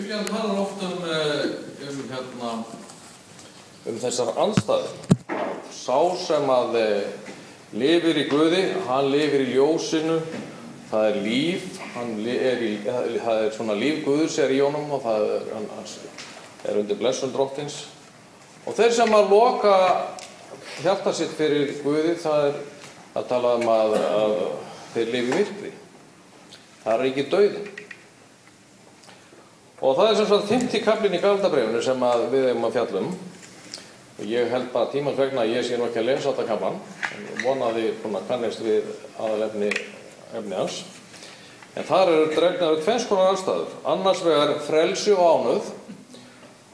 Biblían talar oft um, eh, um, hérna, um þessar anstæður. Sá sem að eh, lifir í Guði, hann lifir í ljósinu, það er líf, er í, það er svona líf Guðs er í honum og það er, hann, er undir blessun drottins. Og þeir sem að loka hjarta sitt fyrir Guði, það er að tala um að, að þeir lifi í myrkri. Það er ekki dauðin. Og það er sem sagt 50 kaplinn í Galdabrefinu sem við hefum að fjallum. Ég held bara tímans vegna að ég sé nú ekki að lesa þetta kaplan. Vonaði svona kannist við aðalefni efni hans. En þar eru dregnar upp tvenns konar aðstæður. Annars vegar frelsi og ánöð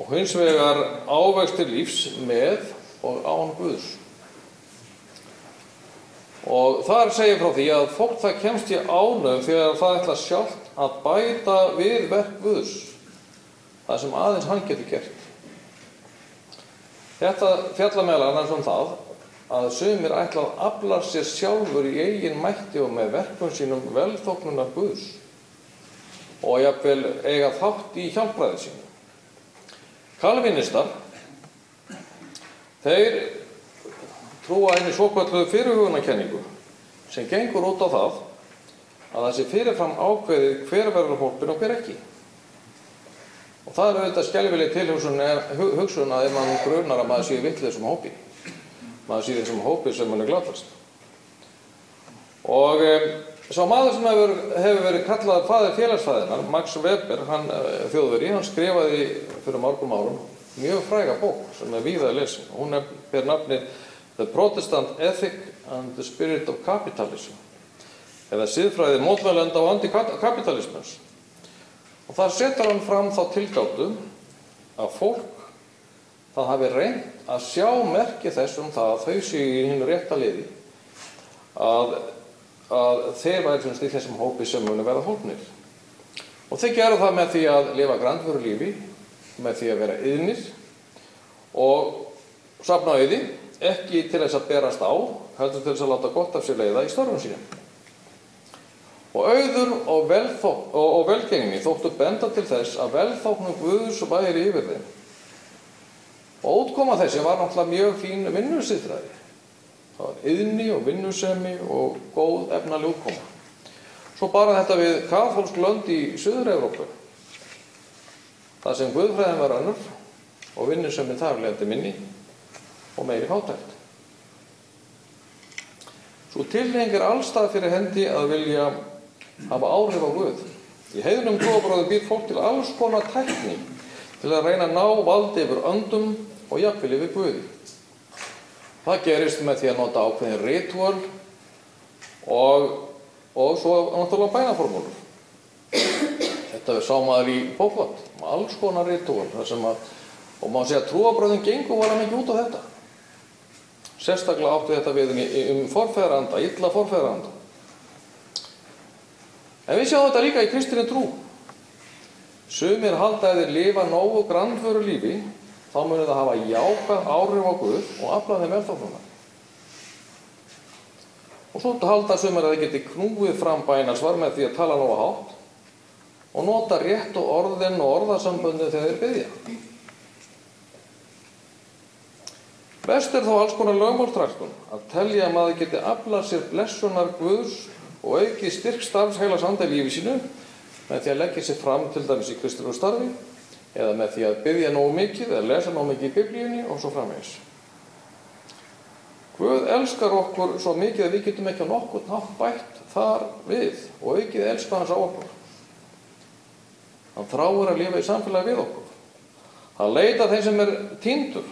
og hins vegar ávextir lífs með og án Guðs. Og þar segir frá því að fólk það kemst í ánöð þegar það ætla sjálft að bæta við verk Guðs. Það sem aðeins hann getur gert. Þetta fjalla meðal annars um það að sumir ætla að afla sér sjálfur í eigin mætti og með verkum sínum velþóknunar Guðs og jafnvel eiga þátt í hjálpræði sínu. Kalvinistar, þeir trúa henni svokvöldu fyrirhugunarkenningu sem gengur út á það að það sé fyrirfram ákveðið hver verður hópin og hver ekki. Og það er auðvitað skelvileg tilhugsun hu- hugsun að ef mann grunar að maður sé vittlið sem hópi. Maður sé þessum hópi sem hann er glatast. Og um, sá maður sem hefur, hefur verið kallað faðir félagsfæðinar, Max Weber, hann uh, þjóðveri, hann skrifaði fyrir mörgum árum mjög fræga bók sem er víðað lesin. Hún er, ber nafnið The Protestant Ethic and the Spirit of Capitalism eða siðfræði mótmælenda og antikapitalismans. Og þar setur hann fram þá tilgáttu að fólk það hafi reynt að sjá merki þess um það að þau séu í hinn rétta liði að, að þeir væri sem í þessum hópi sem muni verða hópnir. Og þeir gera það með því að lifa grandveru lífi, með því að vera yðnir og safna auði, ekki til þess að berast á, heldur til þess að láta gott af sér leiða í störfum sínum. Og auður og, og, og velgengni þóttu benda til þess að velþóknum Guðs væri yfir þeim. Og útkoma þessi var náttúrulega mjög fín vinnusýttræði. Það var yðni og vinnusemi og góð efnaleg útkoma. Svo bara þetta við katholsk lönd í Suður-Európu. Það sem Guðfræðin var önnur og vinnusemi þar lefði minni og meiri fátækt. Svo tilheng er allstað fyrir hendi að vilja hafa áhrif á Guð. Í heiðnum trúabráðu býr fólk til alls konar tækni til að reyna að ná valdi yfir öndum og jafnvel yfir Guði. Það gerist með því að nota ákveðin ritual og, og svo náttúrulega bænaformúlur. Þetta er sámaður í bókvart, alls konar ritual, að, og má segja að trúabráðin gengur var hann ekki út á þetta. Sérstaklega átti þetta við um forfæðaranda, illa forfæðaranda. En við sjáum þetta líka í kristinni trú. Sumir halda að þeir lifa nógu grandföru lífi, þá munir það hafa jákað áhrif á Guð og afla þeim velþóknunar. Og svo halda sumir að þeir geti knúið fram bænasvar með því að tala nógu hátt og nota rétt og orðin og orðasamböndin þegar þeir byggja. Best er þó alls konar lögmáltræktun að telja að maður geti aflað sér blessunar Guðs og auki styrk starfshæla sanda í lífi sínu með því að leggja sér fram til dæmis í kristilegu starfi eða með því að byggja nógu mikið eða lesa nógu mikið í biblíunni og svo framvegis. Guð elskar okkur svo mikið að við getum ekki á nokkur nátt bætt þar við og aukið elska hans á okkur. Hann þráir að lifa í samfélagi við okkur. Hann leita þeim sem er týndur.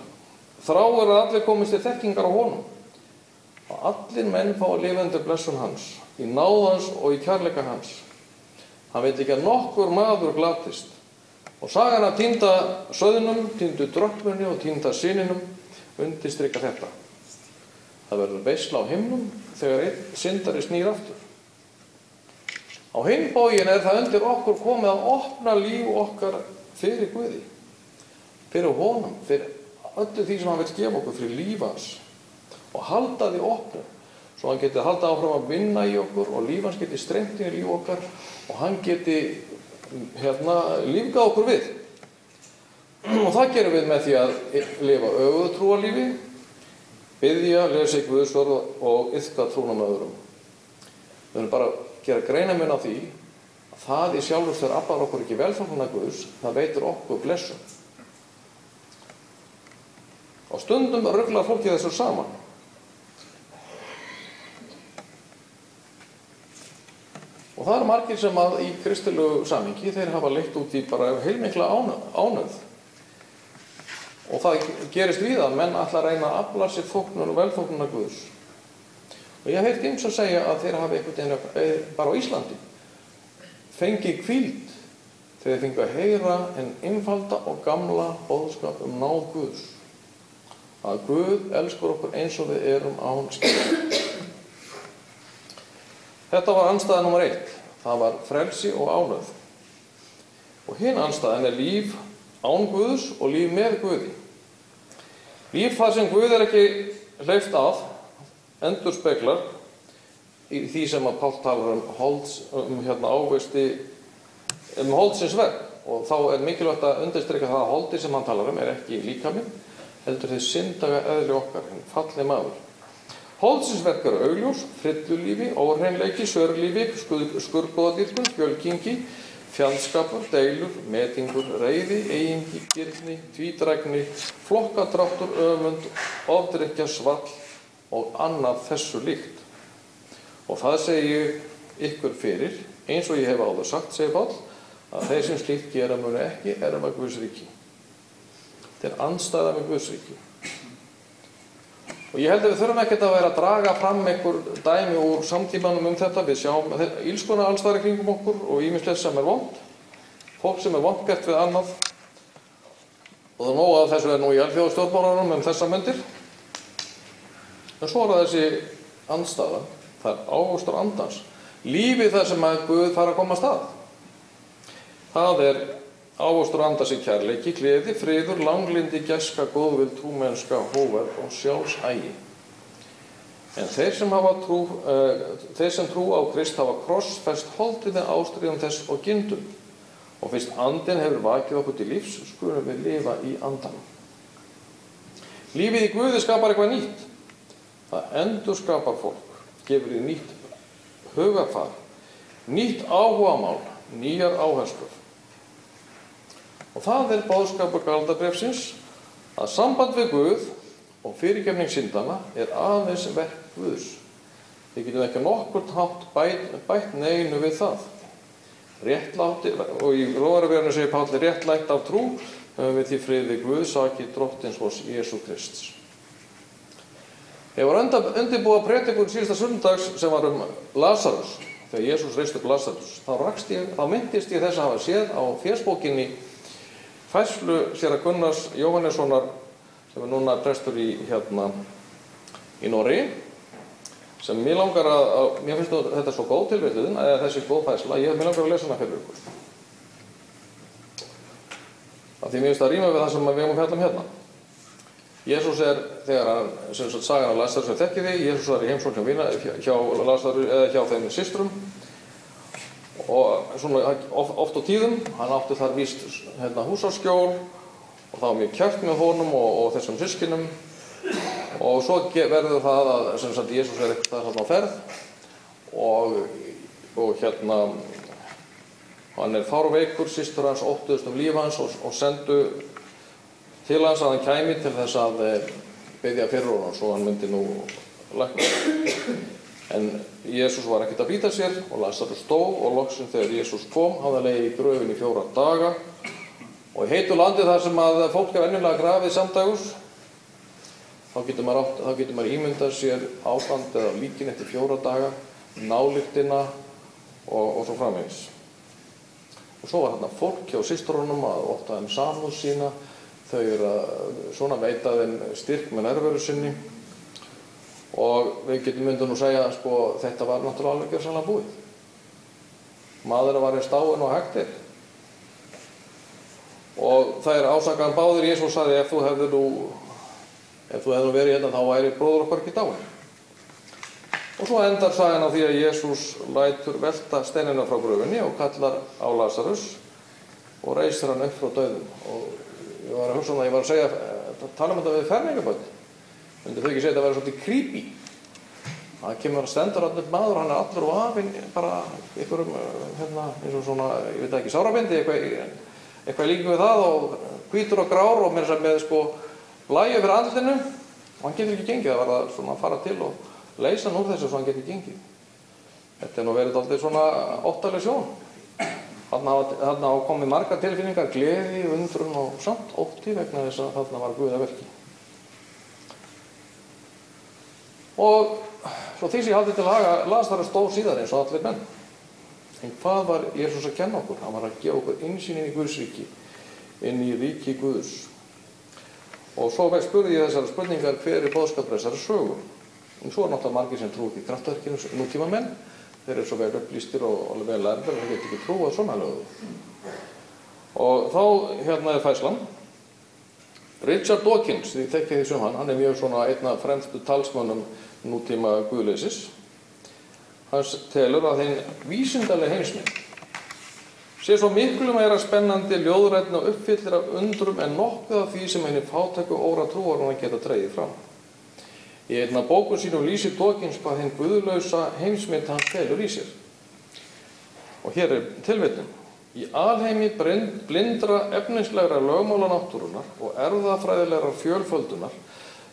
Þráir að allir komist í þekkingar á honum. Og allir menn fá að lifa undir blessun hans, í náðans og í kærleika hans. Hann veit ekki að nokkur maður glatist. Og sagan af týnda söðunum, týndu drökmunni og týnda síninum undirstrykka þetta. Það verður veisla á himnum þegar einn syndari snýr aftur. Á hinn bógin er það undir okkur komið að opna líf okkar fyrir Guði, fyrir honum, fyrir öllu því sem hann vil gefa okkur, fyrir lífans og halda því opnu svo hann geti halda áfram að vinna í okkur og lífans geti streymt í líf okkar og hann geti hérna, lífga okkur við. Og það gerum við með því að lifa öfuðu trúalífi, byggja, lesa í Guðsvörð og yfka trúna með öðrum. Við höfum bara að gera greina minn á því að það í sjálfur þegar afbar okkur ekki velfanguna Guðs, það veitur okkur blessum. Og stundum rugglar fólki þessu saman. Og það eru margir sem að í kristilegu samingi þeir hafa leitt út í bara heilmikla ánöð. Og það gerist við að menn allar reyna að afla sér þóknun og velþóknun að Guðs. Og ég hef heilt eins að segja að þeir hafa einhvern veginn bara á Íslandi fengið kvíld þegar þeir fengið að heyra en einfalda og gamla boðskap um náð Guðs. Að Guð elskur okkur eins og við erum án skilja. Þetta var anstæða nummer eitt. Það var frelsi og ánöð. Og hinn anstæðan er líf án Guðs og líf með Guði. Líf þar sem Guð er ekki hleyft af, endur speklar í því sem að Pál talar um, holds, um hérna, áveisti um holdsins verð. Og þá er mikilvægt að undirstryka það að holdi sem hann talar um er ekki líkaminn, heldur þið syndaga eðli okkar, hinn falli maður. Holdsins-verk eru augljós, frillulífi, óhreinleiki, sörlífi, skurðbóðadýrkun, fjölkingi, fjandskapur, deilur, metingur, reyði, eigingi, girni, tvítrækni, flokkadráttur, öfund, ofdrykja, svall og annað þessu líkt. Og það segi ykkur fyrir, eins og ég hef áður sagt, segi Pál, að þeir sem slíkt gera munu ekki er að Guðsríki. Þetta er anstæða með Guðsríki. Og ég held að við þurfum ekkert að vera að draga fram einhver dæmi úr samtímanum um þetta. Við sjáum ílskona allstæðar kringum okkur og ímislegt sem er vond. Fólk sem er vond gert við annað. Og það nóga að þessu er nú í alþjóðstjórnbáranum um þessa myndir. En svo er það þessi andstaða. Það er águstur andans. Lífið þar sem að Guð fara að koma að stað. Það er Ávostur andas í kærleiki, gleði, friður, langlindi, gæska, góðvild, trúmennska, hóver og sjálfsægi. En þeir sem, trú, uh, þeir sem trú á Krist hafa krossfest holdinni ástriðum þess og gindum. Og fyrst andin hefur vakið okkur til lífs, skulum við lifa í andanum. Lífið í Guði skapar eitthvað nýtt. Það endur skapar fólk, gefur því nýtt hugafar, nýtt áhugamál, nýjar áherslur. Og það er bóðskapur galdabrefsins að samband við Guð og fyrirgefning syndana er aðeins verk Guðs. Við getum ekki nokkur hátt bætt, bætt neginu við það. Réttlátti, og í Róðarverðinu segir Páli réttlætt af trú við því friði Guð saki drottins hos Jésu Krist. Ég var undirbúið að predikur síðasta sundags sem var um Lazarus, þegar Jésús reist upp Lazarus. Þá, ég, þá myndist ég þess að hafa séð á fjersbókinni fæslu sér að Gunnars Jóhannessonar sem er núna prestur í hérna í Nóri sem mér langar að, að mér finnst þetta svo góð tilvægluðin eða þessi góð fæsla, ég mér langar að lesa hana fyrir ykkur. Af því mér finnst það rýma við það sem við hefum fjallum hérna. Jésús er, þegar hann, sem sagt, sagan af Lazarus sem þekki því, Jésús er í heimsóknum vina hjá eða hjá þeim systrum og svona oft á tíðum, hann átti þar víst hérna húsaskjól og það var mjög kjört með honum og, og þessum sískinum og svo verður það að, sem sagt, Jésús er eitthvað þarna á ferð og, og hérna hann er fárveikur, sístur hans óttuðust um líf hans og, og sendu til hans að hann kæmi til þess að byggja fyrir honum svo hann myndi nú lækna En Jésús var ekkert að býta sér og Lazarus stóð og loksinn þegar Jésús kom hafði leiði í gröfin í fjóra daga. Og í heitu landi þar sem að fólk er venjulega grafið samdagus þá getur maður, ímyndað sér ástand eða líkin eftir fjóra daga, nálíktina og, og svo framvegis. Og svo var hérna fólk hjá sýsturunum að óta þeim samúð sína, þau eru að svona veita þeim styrk með nærveru sinni og við getum myndið nú að segja að sko, þetta var náttúrulega alveg gerðsannlega búið. Maður var í stáin og hægtir og það er ásakan báður Jésús sagði ef þú hefði nú ef þú hefði verið hérna þá væri bróður okkar ekki dáin. Og svo endar sagan á því að Jésús lætur velta steinina frá gröfunni og kallar á Lazarus og reysir hann upp frá döðum og ég var að hugsa um það, ég var að segja að tala um þetta við ferningabönd myndi þau ekki segja að þetta væri svolítið creepy? Það kemur að stendur allur maður hann er allur og afinn bara ykkurum hérna, eins og svona, ég veit ekki, sárabindi eitthvað, eitthvað líka við það og hvítur og grár og með, með sko lægi fyrir andlinu og hann getur ekki gengið, það að svona fara til og leysa nú þessu svo hann getur gengið. Þetta er nú verið alltaf svona óttalega sjón. Þarna á komið marga tilfinningar gleði, undrun og samt ótti vegna þess að þarna var Guða verki og svo því sem ég haldið til að haga Lazarus stóð síðar eins og allir menn. En hvað var Jésús að kenna okkur? Hann var að gefa okkur einsýn inn í Guðsríki inn í ríki Guðs. Og svo vekk spurði ég þessari spurningar hver er bóðskapur þessari sögu? En svo er náttúrulega margir sem trú ekki kraftverkinu nútíma menn þeir eru svo vel upplýstir og alveg vel lærður þeir geta ekki trúað svona lögu og þá hérna er fæslan Richard Dawkins, því þekkja því sem hann hann er mjög svona einna fremstu talsmannum nútíma guðleysis hans telur að þeim vísindalega heimsmynd sé svo miklu meira spennandi ljóðrætna og uppfyllir af undrum en nokkuð af því sem henni fátæku óra trúar hann geta dreyið fram Í einna bóku sínum lýsir Dawkins hvað hinn guðlausa heimsmynd hans felur í sér. Og hér er tilvitnum. Í alheimi blindra efninslegra lögmála náttúrunar og erðafræðilegra fjölföldunar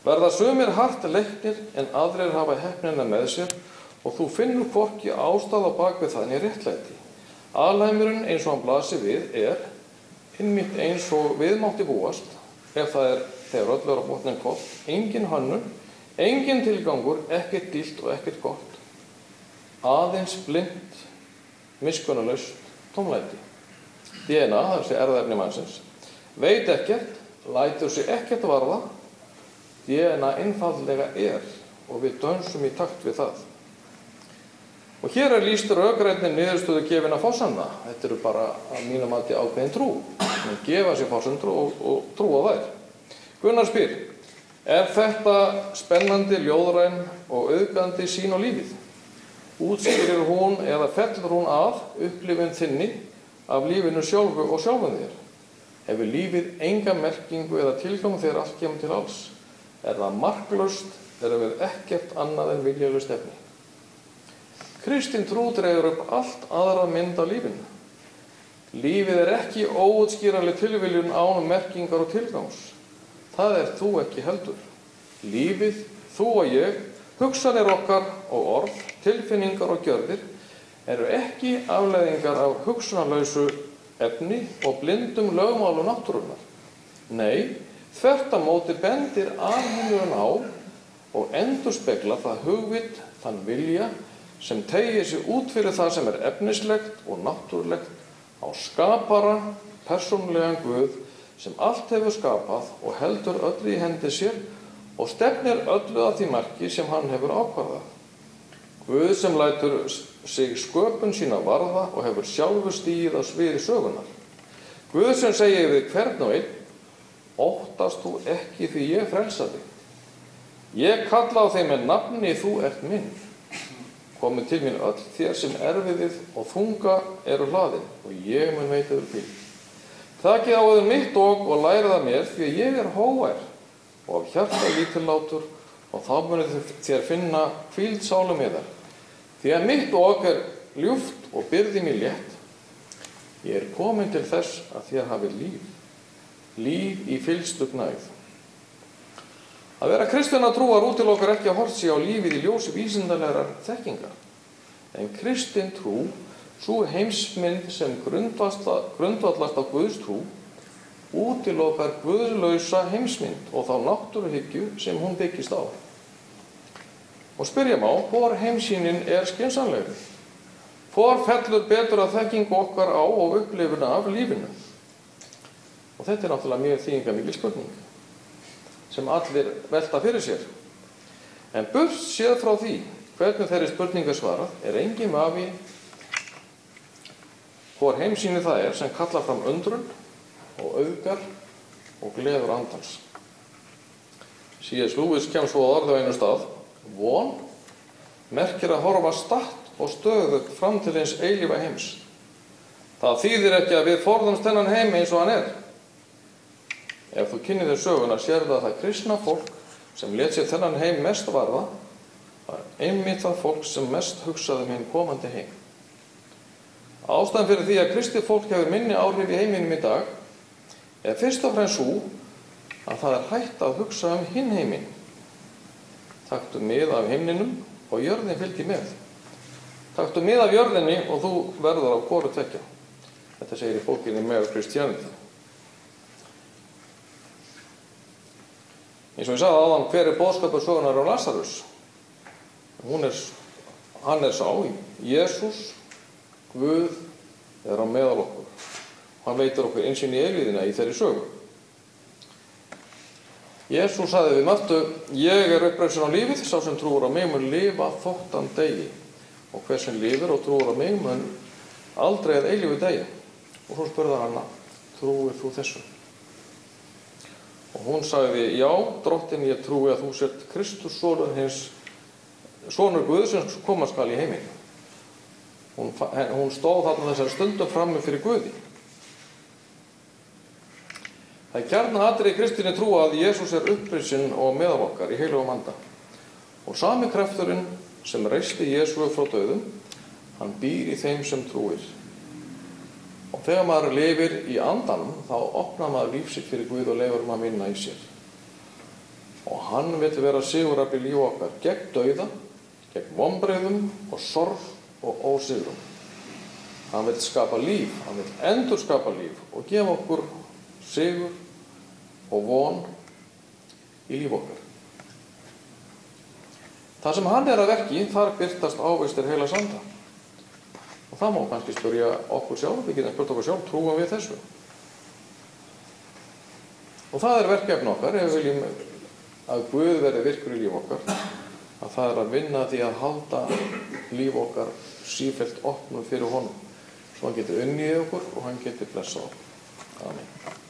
verða sumir hart leiknir en aðrir hafa hefnina með sér og þú finnur hvorki ástað á bakvið þannig réttlæti. Alheimurinn eins og hann blasi við er innmitt eins og viðmátti búast ef það er þegar öll er á botnin koll, engin hannun Engin tilgangur, ekkert dýlt og ekkert gott. Aðeins blind, miskunnalaust, tómlæti. DNA, þessi erðarni mannsins, veit ekkert, lætur sig ekkert varða. DNA einfallega er og við dönsum í takt við það. Og hér er líst raugrætnin niðurstöðu gefin að fósanna. Þetta eru bara að mínum að þetta ákveðin trú. Það gefa sér fósandur og, og trúa þær. Gunnar spyr, Er þetta spennandi, ljóðræn og auðgandi sín á lífið? Útskýrir hún eða fellur hún að upplifin þinni af lífinu sjálfu og sjálfum þér? Hefur lífið enga merkingu eða tilgang þegar allt kemur til alls? Er það marklaust eða við ekkert annað en viljalust efni? Kristinn trú dregur upp allt aðra mynd af lífinu. Lífið er ekki óutskýranlega tilviljun án merkingar og tilgangs. Það er þú ekki heldur. Lífið, þú og ég, hugsanir okkar og orð, tilfinningar og gjörðir eru ekki afleðingar af hugsanarlausu efni og blindum lögmálu náttúrunar. Nei, þvertamóti bendir alheimurinn á og endur spekla það hugvitt, þann vilja sem tegir sér út fyrir það sem er efnislegt og náttúrulegt á skapara, persónlegan Guð sem allt hefur skapað og heldur öllu í hendi sér og stefnir öllu að því marki sem hann hefur ákvarðað. Guð sem lætur sig sköpun sína varða og hefur sjálfu stíð á sviði sögunar. Guð sem segir við hvern og einn, óttast þú ekki því ég frelsa þig. Ég kalla á þeim með nafni þú ert minn. Komið til mín öll þér sem erfiðið og þunga eru hlaðin og ég mun veitaður fyrir. Þakkið á þau mitt og og lærið að mér því að ég er hóær og af hjarta lítillátur og þá munið þér finna kvíld sálum í þar. Því að mitt og er ljúft og byrði mér létt. Ég er komin til þess að þér hafi líf. Líf í fylgstu gnæð. Að vera kristina trúar út til okkar ekki að hortsi á lífið í ljósi vísindarlegar þekkingar. En kristin trú Svo heimsmynd sem grundvallast á Guðs trú útilokar Guðlausa heimsmynd og þá náttúruhyggju sem hún byggist á. Og spyrja má, hvor heimsýnin er skinsanlegri? Hvor fellur betur að þekkingu okkar á og upplifuna af lífinu? Og þetta er náttúrulega mjög þýðingamíli spurning sem allir velta fyrir sér. En burt séð frá því hvernig þeirri spurninga svarað er engin vafi hvor heimsýni það er sem kalla fram undrun og auðgar og gleður andans. C.S. Lewis kemur svo að orða á einu stað von merkir að horfa statt og stöðugt fram til eins eilífa heims Það þýðir ekki að við forðumst þennan heim eins og hann er. Ef þú kynni þér söguna sér það að það kristna fólk sem let sér þennan heim mest varða var einmitt það fólk sem mest hugsaði um hinn komandi heim. Ástæðan fyrir því að kristið fólk hefur minni áhrif í heiminum í dag er fyrst og fremst svo að það er hægt að hugsa um hinn heiminn. Taktu mið af heimninum og jörðin fylgir með. Taktu mið af jörðinni og þú verður á kóru tvekja. Þetta segir í bókinni með Kristjánið. Eins og ég sagði áðan, hver er bóðskapur sögunar á Lazarus? Hún er, hann er sá, Jésús, Guð er á meðal okkur. Hann veitur okkur einsinn í eilíðina í þeirri sögu. Jésús sagði við mörtu, ég er uppræðsinn á lífið, sá sem trúur á mig mun lifa þóttan degi. Og hver sem lifir og trúur á mig mun aldrei að eilífi degi. Og svo spurði hann, trúir þú þessu? Og hún sagði, já, drottin, ég trúi að þú sért Kristus sonur hins, sonur Guðsins koma skal í heiminn. Hún, hún stóð þarna þessar stundum frammi fyrir Guði. Það er kjarna aðrið kristinni trú að Jésús er upprinsinn og meðal okkar í heilu og manda. Og sami krefturinn sem reisti Jésúi frá döðum, hann býr í þeim sem trúir. Og þegar maður lifir í andanum, þá opnar maður lífsitt fyrir Guð og lefur maður vinna í sér. Og hann vil vera sigurabbi líf okkar gegn dauða, gegn vonbreyðum og sorg og ósigurum. Hann vil skapa líf, hann vil endur skapa líf og gefa okkur sigur og von í líf okkar. Það sem hann er að verki, þar byrtast áveistir heila sanda. Og það má kannski spyrja okkur sjálf, við getum spurt okkur sjálf, trúum við þessu. Og það er verkefni okkar, ef við viljum að Guð verði virkur í líf okkar, að það er að vinna því að halda líf okkar sífælt opnum fyrir honum. Svo hann getur unnið okkur og hann getur blessað okkur. Amen.